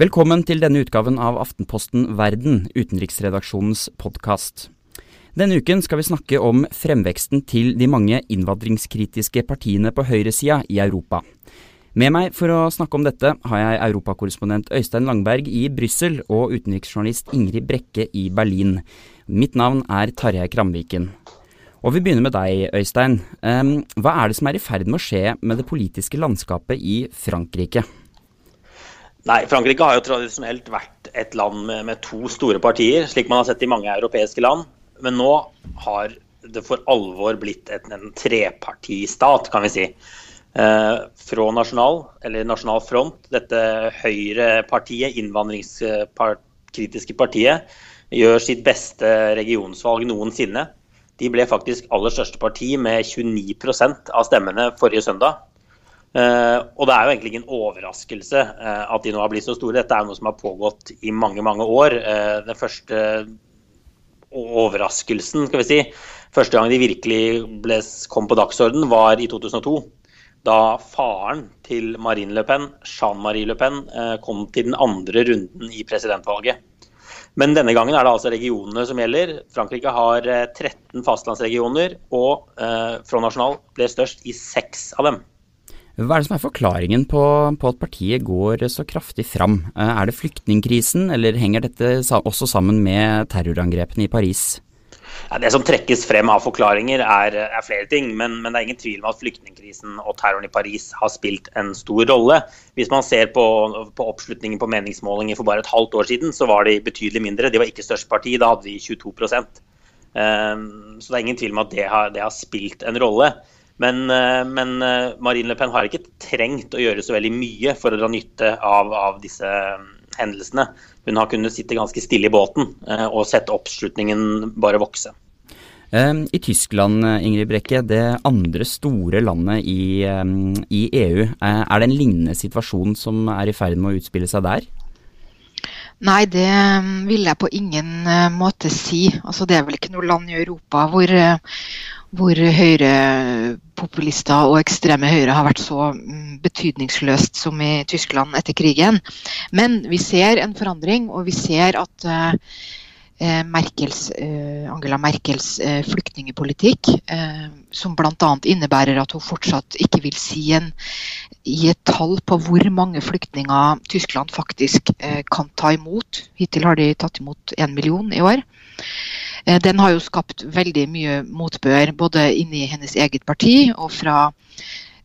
Velkommen til denne utgaven av Aftenposten Verden, utenriksredaksjonens podkast. Denne uken skal vi snakke om fremveksten til de mange innvandringskritiske partiene på høyresida i Europa. Med meg for å snakke om dette har jeg europakorrespondent Øystein Langberg i Brussel og utenriksjournalist Ingrid Brekke i Berlin. Mitt navn er Tarjei Kramviken. Og vi begynner med deg, Øystein. Hva er det som er i ferd med å skje med det politiske landskapet i Frankrike? Nei, Frankrike har jo tradisjonelt vært et land med, med, to store partier, slik man har sett i mange europeiske land. Men nå har det for alvor blitt et, en trepartistat, kan vi si. Eh, fra Nasjonal, eller Nasjonal Front, dette høyrepartiet, innvandringskritiske partiet, gjør sitt beste regionsvalg noensinne. De ble faktisk aller største parti med 29% av stemmene forrige søndag. Uh, og det er jo egentlig ingen overraskelse uh, at de nå har blitt så store. Dette er noe som har pågått i mange, mange år. Uh, den første overraskelsen, skal vi si, første gang de virkelig ble, kom på dagsorden, var i 2002. Da faren til Marine Le Pen, Jean-Marie Le Pen, kom til den andre runden i presidentvalget. Men denne gangen er det altså regionene som gjelder. Frankrike har 13 fastlandsregioner, og Front National ble størst i seks av dem. Hva er det som er forklaringen på, på, at partiet går så kraftig fram? Eh, er det flyktningkrisen, eller henger dette også sammen med terrorangrepene i Paris? Ja, det som trekkes frem av forklaringer, er, er flere ting. Men, men, det er ingen tvil om at flyktningkrisen og terroren i Paris har spilt en stor rolle. Hvis man ser på, på oppslutningen på meningsmålinger for bare et halvt år siden, så var de betydelig mindre. De var ikke størst parti, da hadde de 22 um, ehm, Så det er ingen tvil om at det har, det har spilt en rolle. Men, eh, men, eh, Marine Le Pen har ikke trengt å gjøre så veldig mye for å dra nytte av, av disse mm, hendelsene. Hun har kunnet sitte ganske stille i båten eh, og sett oppslutningen bare vokse. I Tyskland, Ingrid Brekke, det andre store landet i, i EU, er det en lignende situasjon som er i ferd med å utspille seg der? Nei, det vil jeg på ingen måte si. Altså, det er vel ikke noe land i Europa hvor, hvor høyrepopulister og ekstreme høyre har vært så mm, betydningsløst som i Tyskland etter krigen. Men vi ser en forandring, og vi ser at uh, Merkels, uh, Angela Merkels flyktningepolitikk, som bl.a. innebærer at hun fortsatt ikke vil si en, gi et tall på hvor mange flyktninger Tyskland faktisk kan ta imot. Hittil har de tatt imot én million i år. Eh, den har jo skapt veldig mye motbør, både inni hennes eget parti og fra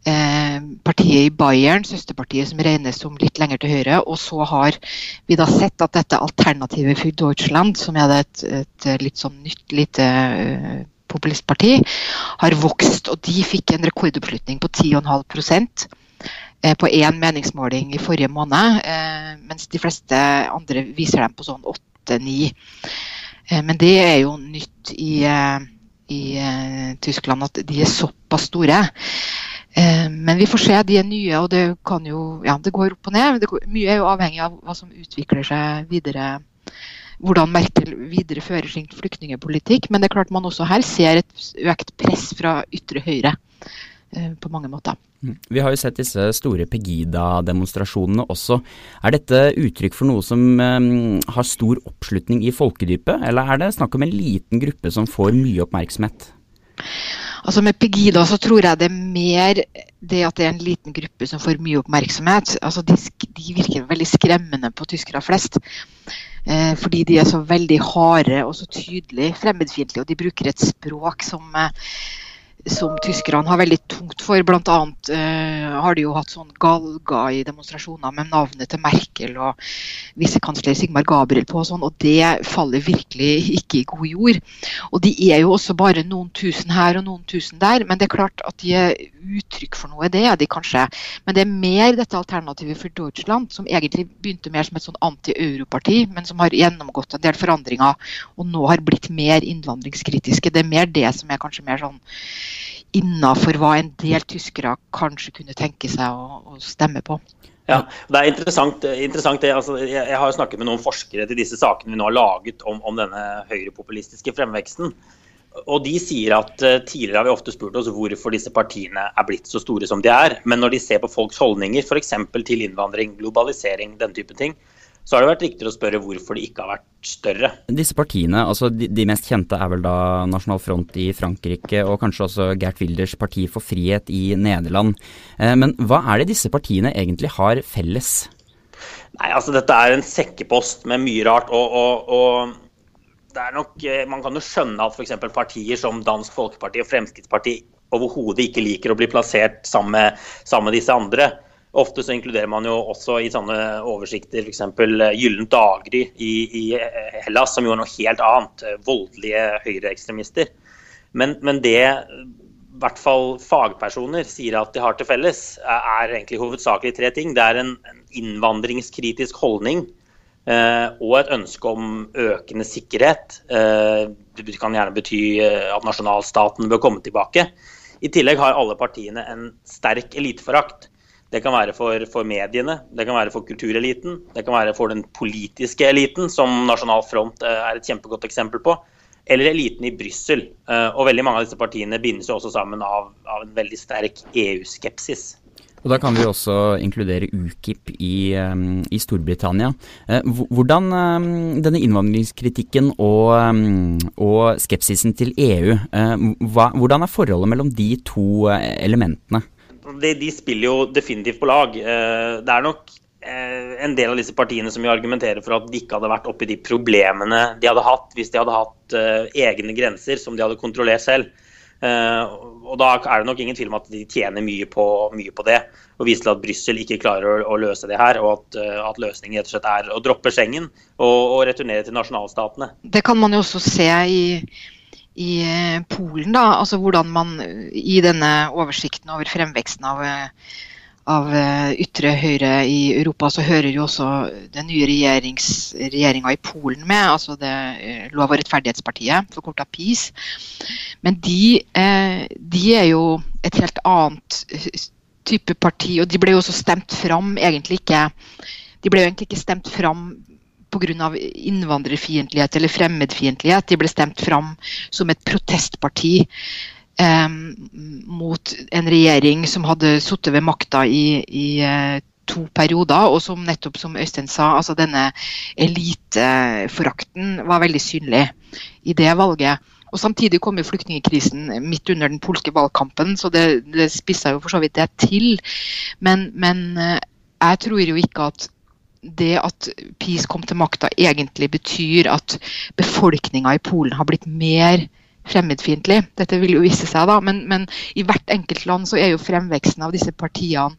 eh, partiet i Bayern, søsterpartiet som regnes som litt lenger til høyre. Og så har vi da sett at dette alternativet for Deutschland, som er et, et litt sånn nytt lite populistparti, har vokst. Og de fikk en rekordoppslutning på 10,5% på én meningsmåling i forrige måned, mens de fleste andre viser dem på sånn 8-9. Eh, men det er jo nytt i, eh, i eh, Tyskland at de er såpass store. Men vi får se, de er nye, og det kan jo Ja, det går opp og ned. Går, mye er jo avhengig av hva som utvikler seg videre. Hvordan Merkel viderefører sin flyktningepolitikk. Men det er klart man også her ser et økt press fra ytre høyre. Eh, på mange måter. Mm. Vi har jo sett disse store Pegida-demonstrasjonene også. Er dette uttrykk for noe som um, har stor oppslutning i folkedypet, eller er det snakk om en liten gruppe som får mye oppmerksomhet? Altså Med Pegida så tror jeg det er mer det at det er en liten gruppe som får mye oppmerksomhet. Altså De, de virker veldig skremmende på tyskere flest. Eh, fordi de er så veldig harde og så tydelig fremmedfiendtlige, og de bruker et språk som eh, som tyskerne har veldig tungt for. Blant annet uh, har de jo hatt sånn galga i demonstrasjoner med navnet til Merkel og visekansler Sigmar Gabriel på og sånn, og det faller virkelig ikke i god jord. Og de er jo også bare noen tusen her og noen tusen der, men det er klart at de er uttrykk for noe, det er de kanskje. Men det er mer dette alternativet for Deutschland, som egentlig begynte mer som et sånn anti-europarti, men som har gjennomgått en del forandringer og nå har blitt mer innvandringskritiske. Det er mer det som er kanskje mer sånn innafor hva en del tyskere kanskje kunne tenke seg å, å stemme på. Ja, Det er interessant. interessant det, altså, jeg, jeg, har snakket med noen forskere til disse sakene vi nå har laget om, om denne høyrepopulistiske fremveksten. Og De sier at uh, tidligere har vi ofte spurt oss hvorfor disse partiene er blitt så store som de er. Men når de ser på folks holdninger, f.eks. til innvandring, globalisering, den type ting, Så har det vært riktigere å spørre hvorfor de ikke har vært større. Disse partiene, altså de, de, mest kjente er vel da Nasjonal Front i Frankrike og kanskje også Gert Wilders Parti for frihet i Nederland. Eh, men hva er det disse partiene egentlig har felles? Nei, altså Dette er en sekkepost med mye rart. og, og, og det er nok, eh, Man kan jo skjønne at f.eks. partier som Dansk Folkeparti og Fremskrittspartiet overhodet ikke liker å bli plassert sammen med, sammen med disse andre. Ofte så inkluderer man jo også i sånne oversikter f.eks. Eh, Gyllent daggry i, i, eh, Hellas, som jo er noe helt annet. Eh, voldelige høyreekstremister. Men, men det i hvert fall fagpersoner sier at de har til felles, er egentlig hovedsakelig tre ting. Det er en, innvandringskritisk holdning og et ønske om økende sikkerhet. Det kan gjerne bety at nasjonalstaten bør komme tilbake. I tillegg har alle partiene en sterk eliteforakt. Det kan være for, for, mediene, det kan være for kultureliten, det kan være for den politiske eliten, som Nasjonal Front eh, er et kjempegodt eksempel på, eller eliten i Brussel. Eh, og veldig mange av disse partiene bindes jo også sammen av, av en veldig sterk EU-skepsis. Og Da kan vi også inkludere UKIP i, um, i Storbritannia. Hvordan denne innvandringskritikken og, og, skepsisen til EU, hvordan er forholdet mellom de to elementene? De, de, spiller jo definitivt på lag. Eh, det er nok eh, en del av disse partiene som argumenterer for at de ikke hadde vært oppi de problemene de hadde hatt hvis de hadde hatt eh, egne grenser som de hadde kontrollert selv. Og Da er det nok ingen tvil om at de tjener mye på, mye på det. Og viser til at Brussel ikke klarer å, å, løse det her, og at, at løsningen rett og slett er å droppe Schengen og, og returnere til nasjonalstatene. Det kan man jo også se i i eh, Polen. Da, altså hvordan man I denne oversikten over fremveksten av, eh, av eh, ytre høyre i Europa, så hører jo også den nye regjeringa i Polen med. altså det Lov- og rettferdighetspartiet, forkorta PiS. Men de, de er jo et helt annet type parti, og de ble jo også stemt fram egentlig ikke de ble jo egentlig ikke stemt fram pga. innvandrerfiendtlighet eller fremmedfiendtlighet. De ble stemt fram som et protestparti eh, mot en regjering som hadde sittet ved makta i, i eh, to perioder, og som nettopp som Øystein sa, altså denne eliteforakten var veldig synlig i det valget. Og Samtidig kom jo flyktningkrisen midt under den polske valgkampen, så det, det spissa jo for så vidt det til. Men, men eh, jeg tror jo ikke at det at PiS kom til makta, egentlig betyr at befolkninga i Polen har blitt mer fremmedfiendtlig. Dette vil jo vise seg, da, men, men, i hvert enkelt land så er jo fremveksten av disse partiene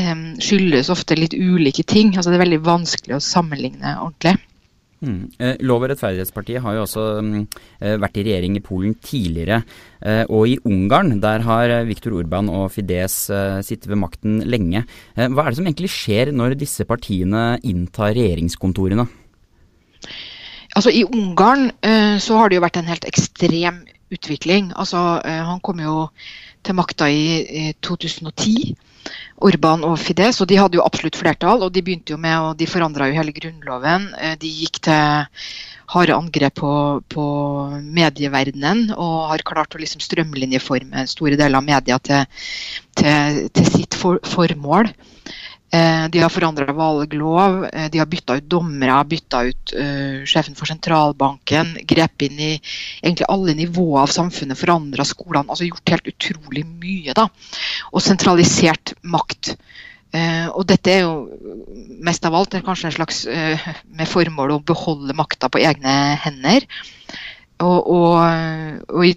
um, skyldes ofte litt ulike ting. altså Det er veldig vanskelig å sammenligne ordentlig. Mm. Eh, Lov- og rettferdighetspartiet har jo også mm, eh, vært i regjering i Polen tidligere. Eh, og i Ungarn der har Viktor Urban og Fides sittet ved makten lenge. Hva er det som egentlig skjer når disse partiene inntar regjeringskontorene? Altså I Ungarn så har det jo vært en helt ekstrem utvikling. Altså Han kom jo til makta i 2010. Orban og Fides, og de hadde jo absolutt flertall. og De begynte jo med, og de forandra jo hele grunnloven. Eh, de gikk til harde angrep på, på medieverdenen og har klart å liksom strømlinjeforme store deler av media til, til, til sitt for, formål. Eh, de har forandra valglov, eh, de har bytta ut dommere, bytta ut uh, sjefen for sentralbanken, Grep inn i egentlig alle nivåer av samfunnet, forandra skolene. altså Gjort helt utrolig mye. da, Og sentralisert makt. Uh, og dette er jo mest av alt kanskje en slags uh, med formål å beholde makta på egne hender. Og, og, og, i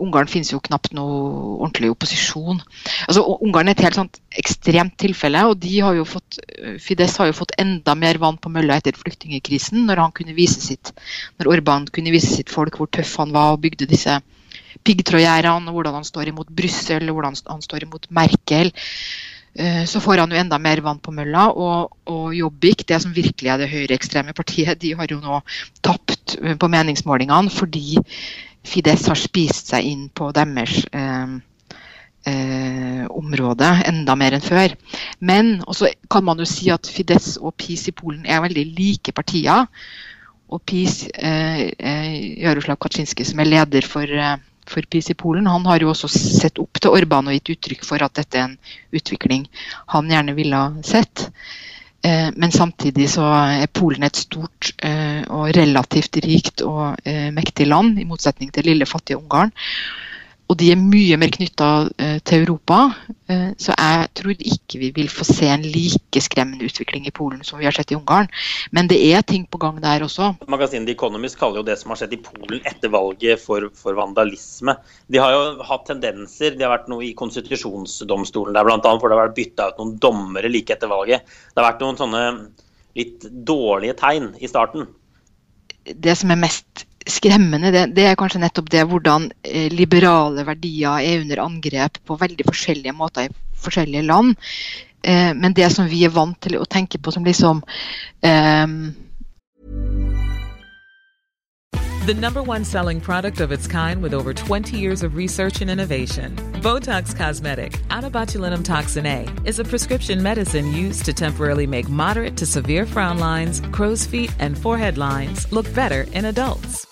Ungarn finnes jo knapt noe ordentlig opposisjon. Altså, Ungarn er et helt sånt ekstremt tilfelle. og de har jo fått, Fides har jo fått enda mer vann på mølla etter flyktningkrisen, når han kunne vise sitt, når Orban kunne vise sitt folk hvor tøff han var og bygde disse piggtrådgjerdene, hvordan han står imot Brussel hvordan han står imot Merkel. Eh, så får han jo enda mer vann på mølla. Og, og Jobbik, det som virkelig er det høyreekstreme partiet, de har jo nå tapt eh, på meningsmålingene fordi Fides har spist seg inn på deres eh, eh, område enda mer enn før. Men også kan man jo si at Fides og PiS i Polen er veldig like partier. Og PiS, eh, eh, Jaroslav Kaczynski, som er leder for eh, for PiS i Polen. Han har jo også sett opp til Orban og gitt uttrykk for at dette er en utvikling han gjerne ville ha sett. Men samtidig så er Polen et stort og relativt rikt og mektig land, i motsetning til lille, fattige Ungarn. Og de er mye mer knytta eh, til Europa. Eh, så jeg tror ikke vi vil få se en like skremmende utvikling i Polen som vi har sett i Ungarn. Men det er ting på gang der også. Magasinet The Economist kaller jo det som har skjedd i Polen etter valget for, for, vandalisme. De har jo hatt tendenser. Det har vært noe i konstitusjonsdomstolen der bl.a. for det har vært bytta ut noen dommere like etter valget. Det har vært noen sånne litt dårlige tegn i starten. Det som er mest skremmende, det, det, er kanskje nettopp det hvordan eh, liberale verdier er under angrep på veldig forskjellige måter i forskjellige land. Eh, men det som vi er vant til å tenke på som liksom eh, The number one selling product of its kind with over 20 years of research and innovation. Botox Cosmetic, out toxin A, is a prescription medicine used to temporarily make moderate to severe frown lines, crow's feet, and forehead lines look better in adults.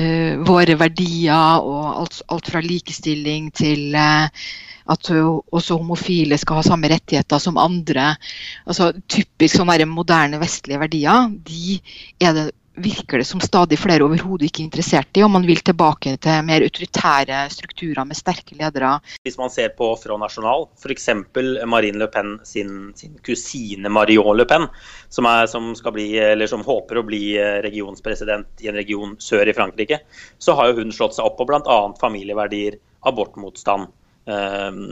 uh, våre verdier og alt, alt, fra likestilling til uh, at også homofile skal ha samme rettigheter som andre. Altså, typisk sånne moderne vestlige verdier, de er det virker det som stadig flere overhodet ikke er interessert i, og man vil tilbake til mer autoritære strukturer med sterke ledere. Hvis man ser på Front National, f.eks. Marine Le Pen sin, sin, kusine Marion Le Pen, som, er, som, bli, som, håper å bli eh, regionspresident i en region sør i Frankrike, så har jo hun slått seg opp på bl.a. familieverdier, abortmotstand øh,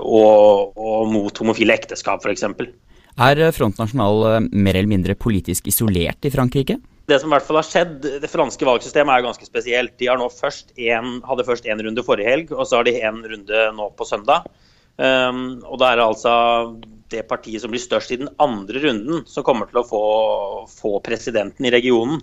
og, og mot homofile ekteskap f.eks. Er Front National eh, mer eller mindre politisk isolert i Frankrike? Det som i hvert fall har skjedd, det franske valgsystemet er jo ganske spesielt. De først en, hadde først én runde forrige helg, og så har de én runde nå på søndag. Um, og da er det altså det partiet som blir størst i den andre runden, som kommer til å få, få presidenten i regionen.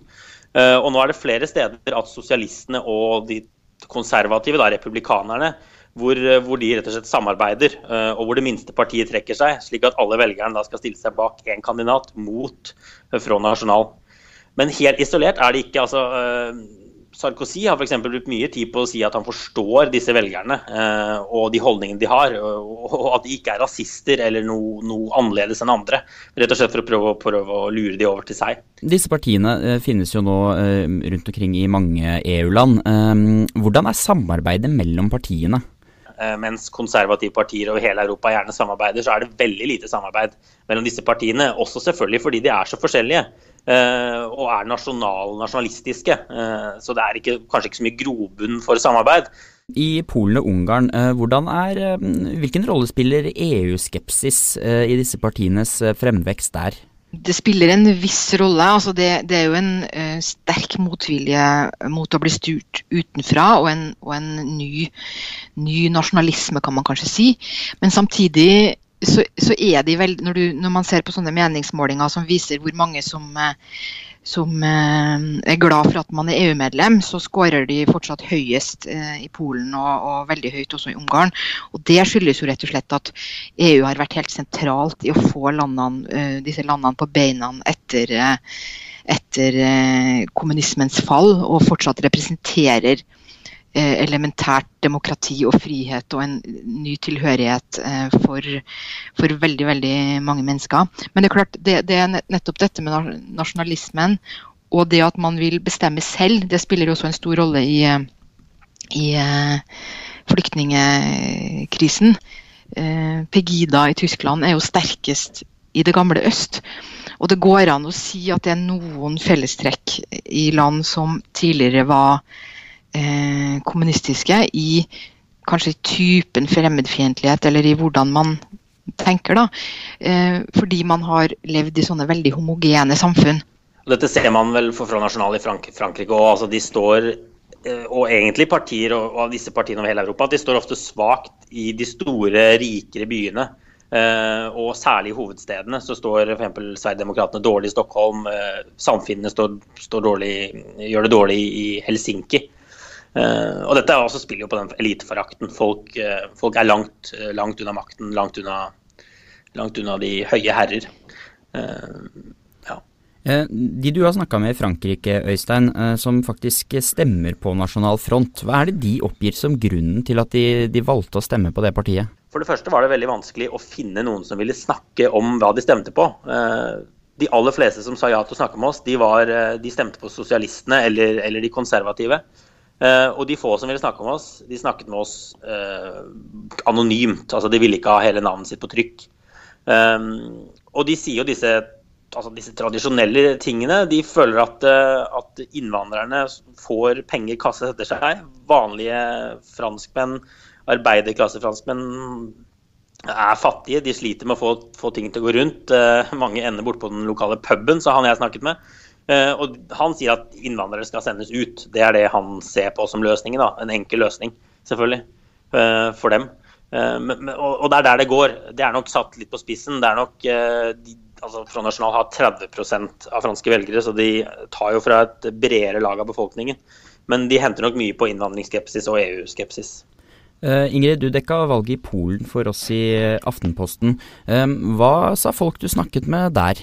Uh, og nå er det flere steder at sosialistene og de konservative, da, republikanerne, hvor, hvor, de rett og slett samarbeider, uh, og hvor det minste partiet trekker seg, slik at alle velgerne da skal stille seg bak én kandidat mot Front National. Men helt isolert er det ikke. altså uh, Sarkozy har f.eks. brukt mye tid på å si at han forstår disse velgerne eh, og de holdningene de har, og, og, at de ikke er rasister eller noe, noe, annerledes enn andre. Rett og slett for å prøve, prøve å lure de over til seg. Disse partiene uh, finnes jo nå rundt omkring i mange EU-land. hvordan er samarbeidet mellom partiene? mens konservative partier over hele Europa gjerne samarbeider, så er det veldig lite samarbeid mellom disse partiene. Også selvfølgelig fordi de er så forskjellige. Eh, og er nasjonal, nasjonalistiske. Eh, så det er ikke, kanskje ikke så mye grobunn for samarbeid. I Polen og Ungarn, eh, er, hvilken rolle spiller EU-skepsis i disse partienes fremvekst der? det spiller en viss rolle. Altså det, det, er jo en uh, sterk motvilje mot å bli styrt utenfra, og en, og en ny, ny, nasjonalisme, kan man kanskje si. Men samtidig så, så er de vel, når, når, man ser på sånne meningsmålinger som viser hvor mange som uh, som eh, er glad for at man er EU-medlem, så skårer de fortsatt høyest eh, i Polen og, og, veldig høyt også i Ungarn. Og Det skyldes jo rett og slett at EU har vært helt sentralt i å få landene, eh, disse landene på beina etter, etter kommunismens fall, og fortsatt representerer Eh, elementært demokrati og frihet og en ny tilhørighet eh, for, for veldig veldig mange mennesker. Men det er klart, det, det, er nettopp dette med nasjonalismen og det at man vil bestemme selv, det spiller også en stor rolle i, i eh, flyktningekrisen. Pegida i Tyskland er jo sterkest i det gamle øst. Og det går an å si at det er noen fellestrekk i land som tidligere var eh, kommunistiske i kanskje typen fremmedfiendtlighet, eller i hvordan man tenker. da, eh, Fordi man har levd i sånne veldig homogene samfunn. Dette ser man vel for Front National i Frank Frankrike òg. Altså de står, eh, og egentlig partier og av disse partiene over hele Europa, at de står ofte svakt i de store, rikere byene. Uh, og særlig i hovedstedene så står f.eks. Sverigedemokraterna dårlig i Stockholm. Uh, samfunnene står, står dårlig, gjør det dårlig i Helsinki. Uh, og dette også spiller jo på den eliteforakten. Folk, uh, folk, er langt, uh, langt, unna makten, langt unna, langt unna de høye herrer. Ja. De du har snakka med i Frankrike, Øystein, som faktisk stemmer på Nasjonal Front. Hva er det de oppgir som grunnen til at de, de valgte å stemme på det partiet? For det første var det veldig vanskelig å finne noen som ville snakke om hva de stemte på. De aller fleste som sa ja til å snakke med oss, de, var, de stemte på sosialistene eller, eller de konservative. Uh, og de få som ville snakke med oss, de snakket med oss uh, anonymt. altså De ville ikke ha hele navnet sitt på trykk. Um, og de sier jo disse, altså disse, tradisjonelle tingene. De føler at, uh, at innvandrerne får penger kassa etter seg. Vanlige franskmenn, arbeiderklassefranskmenn, er fattige. De sliter med å få, få ting til å gå rundt. mange ender borte på den lokale puben, sa han jeg snakket med. Eh, og Han sier at innvandrere skal sendes ut. Det er det han ser på som løsningen. da, En enkel løsning, selvfølgelig, eh, for dem. Eh, og det er der det går. Det er nok satt litt på spissen. Det er nok, de, altså Front National har 30% av franske velgere, så de tar jo fra et bredere lag av befolkningen. Men de henter nok mye på innvandringsskepsis og EU-skepsis. Ingrid, du dekka valget i Polen for oss i Aftenposten. Hva sa folk du snakket med der?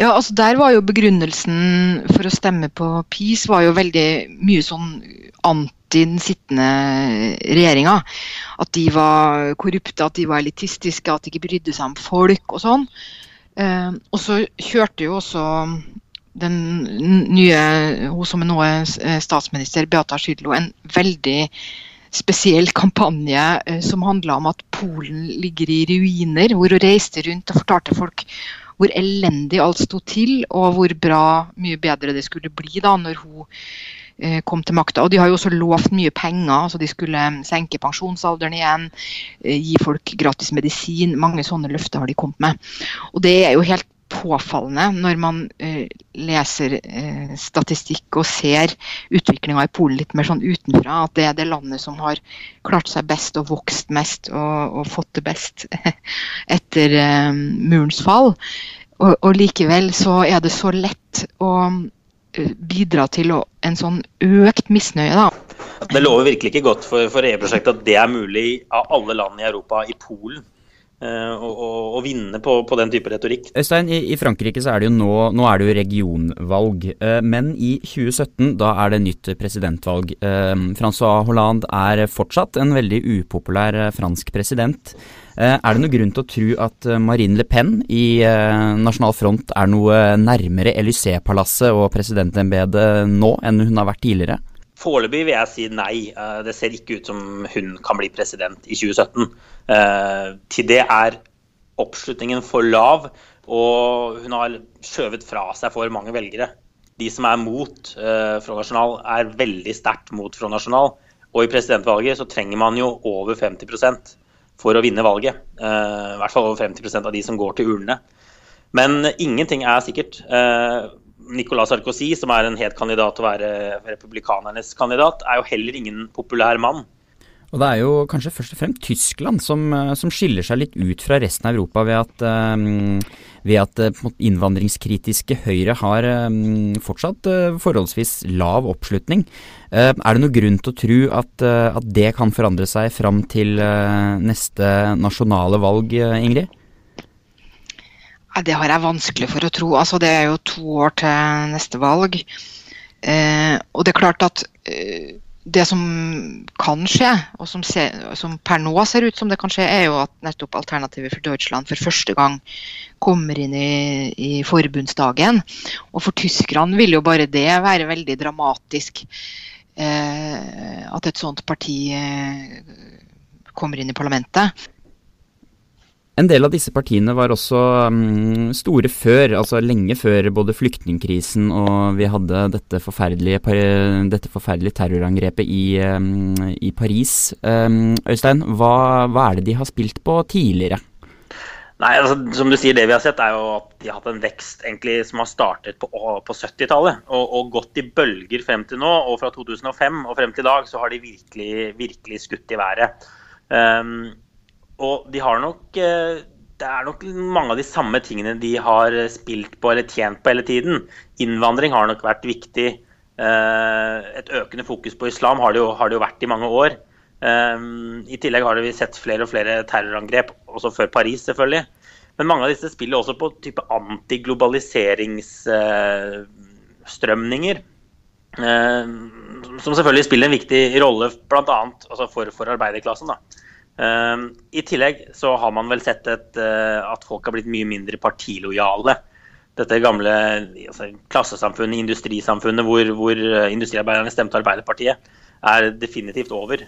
Ja, altså Der var jo begrunnelsen for å stemme på PiS var jo veldig mye sånn anti den sittende regjeringa. At de var korrupte, at de var elitistiske, at de ikke brydde seg om folk og sånn. Eh, og så kjørte jo også den nye, hun som er nå statsminister, Beata Skydlo, en veldig spesiell kampanje eh, som handla om at Polen ligger i ruiner. Hvor hun reiste rundt og fortalte folk hvor elendig alt sto til, og hvor bra, mye bedre det skulle bli da når hun eh, kom til makta. Og de har jo også lovt mye penger. så De skulle eh, senke pensjonsalderen igjen, eh, gi folk gratis medisin. Mange sånne løfter har de kommet med. Og det er jo helt påfallende når man uh, leser uh, statistikk og ser utviklinga i Polen litt mer sånn utenfra. At det er det landet som har klart seg best og vokst mest og, og fått det best etter uh, murens fall. Og, og, likevel så er det så lett å bidra til å, en sånn økt misnøye. da. Det lover virkelig ikke godt for, for EU-prosjektet at det er mulig av alle land i Europa, i Polen å, å, vinne på, på, den type retorikk. Øystein, i, i, Frankrike så er det jo nå, nå er det jo regionvalg. Eh, men i 2017 da er det nytt presidentvalg. Eh, Francois Hollande er fortsatt en veldig upopulær eh, fransk president. Er det noen grunn til å tro at Marine Le Pen i Nasjonal Front er noe nærmere Élysée-palasset og presidentembetet nå enn hun har vært tidligere? Foreløpig vil jeg si nei. Eh, det ser ikke ut som hun kan bli president i 2017. Eh, til det er oppslutningen for lav, og hun har skjøvet fra seg for mange velgere. De som er mot eh, Front National, er veldig sterkt mot Front National. Og i presidentvalget så trenger man jo over 50% for å vinne valget. I hvert fall over 50% av de som går til urnene. Men ingenting er sikkert. Eh, Nicolas Sarkozy, som er en het kandidat til å være republikanernes kandidat, er jo heller ingen populær mann. Og det er jo kanskje først og fremst Tyskland som, eh, som skiller seg litt ut fra resten av Europa ved at, um, ved at uh, innvandringskritiske Høyre har fortsatt forholdsvis lav oppslutning. Er det noe grunn til å tro at, at det kan forandre seg fram til neste nasjonale valg, Ingrid? Det har jeg vanskelig for å tro. Altså, det er jo to år til neste valg. og det er klart at det som kan skje, og som, se, som, per nå ser ut som det kan skje, er jo at nettopp Alternativet for Deutschland for første gang kommer inn i, i forbundsdagen. Og for tyskerne vil jo bare det være veldig dramatisk. Eh, at et sånt parti eh, kommer inn i parlamentet. En del av disse partiene var også um, store før, altså lenge før både flyktningkrisen og vi hadde dette forferdelige, dette forferdelige terrorangrepet i, um, i Paris. Um, Øystein, hva, hva, er det de har spilt på tidligere? Nei, altså, som du sier, Det vi har sett, er jo at de har hatt en vekst egentlig som har startet på, på 70-tallet og, og, gått i bølger frem til nå. Og fra 2005 og frem til i dag så har de virkelig, virkelig skutt i været. Um, og de har nok eh, Det er nok mange av de samme tingene de har spilt på eller tjent på hele tiden. Innvandring har nok vært viktig. Eh, et økende fokus på islam har det jo, har det jo vært i mange år. Eh, I tillegg har vi sett flere og flere terrorangrep, også før Paris, selvfølgelig. Men mange av disse spiller også på type antiglobaliseringsstrømninger. Som selvfølgelig spiller en viktig rolle bl.a. Altså for, for arbeiderklassen. da. Ehm, I tillegg så har man vel sett et, eh, at folk har blitt mye mindre partilojale. Dette gamle altså, klassesamfunnet, industrisamfunnet hvor, hvor eh, industriarbeiderne stemte Arbeiderpartiet, er definitivt over.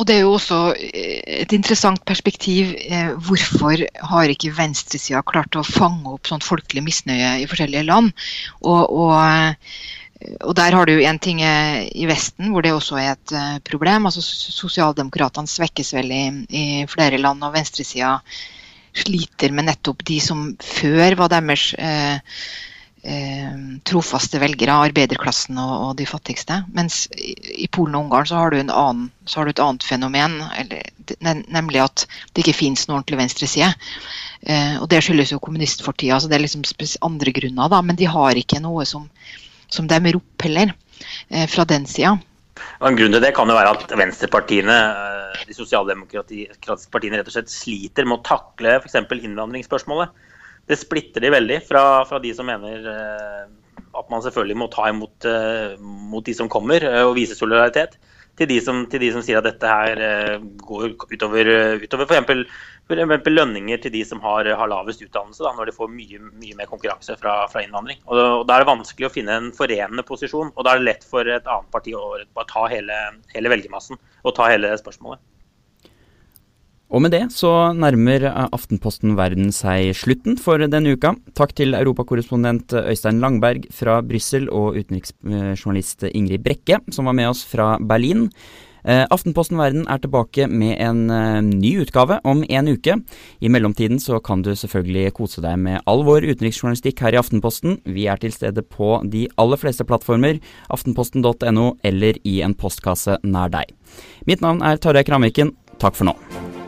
Og Det er jo også eh, et interessant perspektiv. Hvorfor har ikke venstresida klart å fange opp sånn folkelig misnøye i forskjellige land? Og, og og der har du en ting i Vesten hvor det også er et uh, problem. altså Sosialdemokratene svekkes vel i, flere land, og venstresida sliter med nettopp de som før var deres eh, uh, trofaste velgere, arbeiderklassen og, og, de fattigste. Mens i, Polen og Ungarn så har du, annen, så har du et annet fenomen, eller, nemlig at det ikke finnes noen ordentlig venstreside. og det skyldes jo kommunistfortida, så det er liksom andre grunner, da, men de har ikke noe som som de opp heller, eh, fra den sida. En grunn til det kan jo være at venstrepartiene, eh, de sosialdemokratiske partiene, rett og slett sliter med å takle f.eks. innvandringsspørsmålet. Det splitter de veldig fra, fra, de som mener eh, at man selvfølgelig må ta imot mot de som kommer, og vise solidaritet, til de som, til de som sier at dette her går utover, utover f.eks lønninger til de som har, har lavest utdannelse, da, når de får mye, mye mer konkurranse fra, fra innvandring. Og, og, Da er det vanskelig å finne en forenende posisjon. og Da er det lett for et annet parti å ta hele, hele velgermassen og ta hele spørsmålet. Og med det så nærmer Aftenposten Verden seg slutten for denne uka. Takk til europakorrespondent Øystein Langberg fra Brussel og utenriksjournalist Ingrid Brekke, som var med oss fra Berlin. Eh, Aftenposten Verden er tilbake med en eh, ny utgave om en uke. I mellomtiden så kan du selvfølgelig kose deg med all vår utenriksjournalistikk her i Aftenposten. Vi er til stede på de aller fleste plattformer, aftenposten.no eller i en postkasse nær deg. Mitt navn er Tarjei Kramviken. Takk for nå.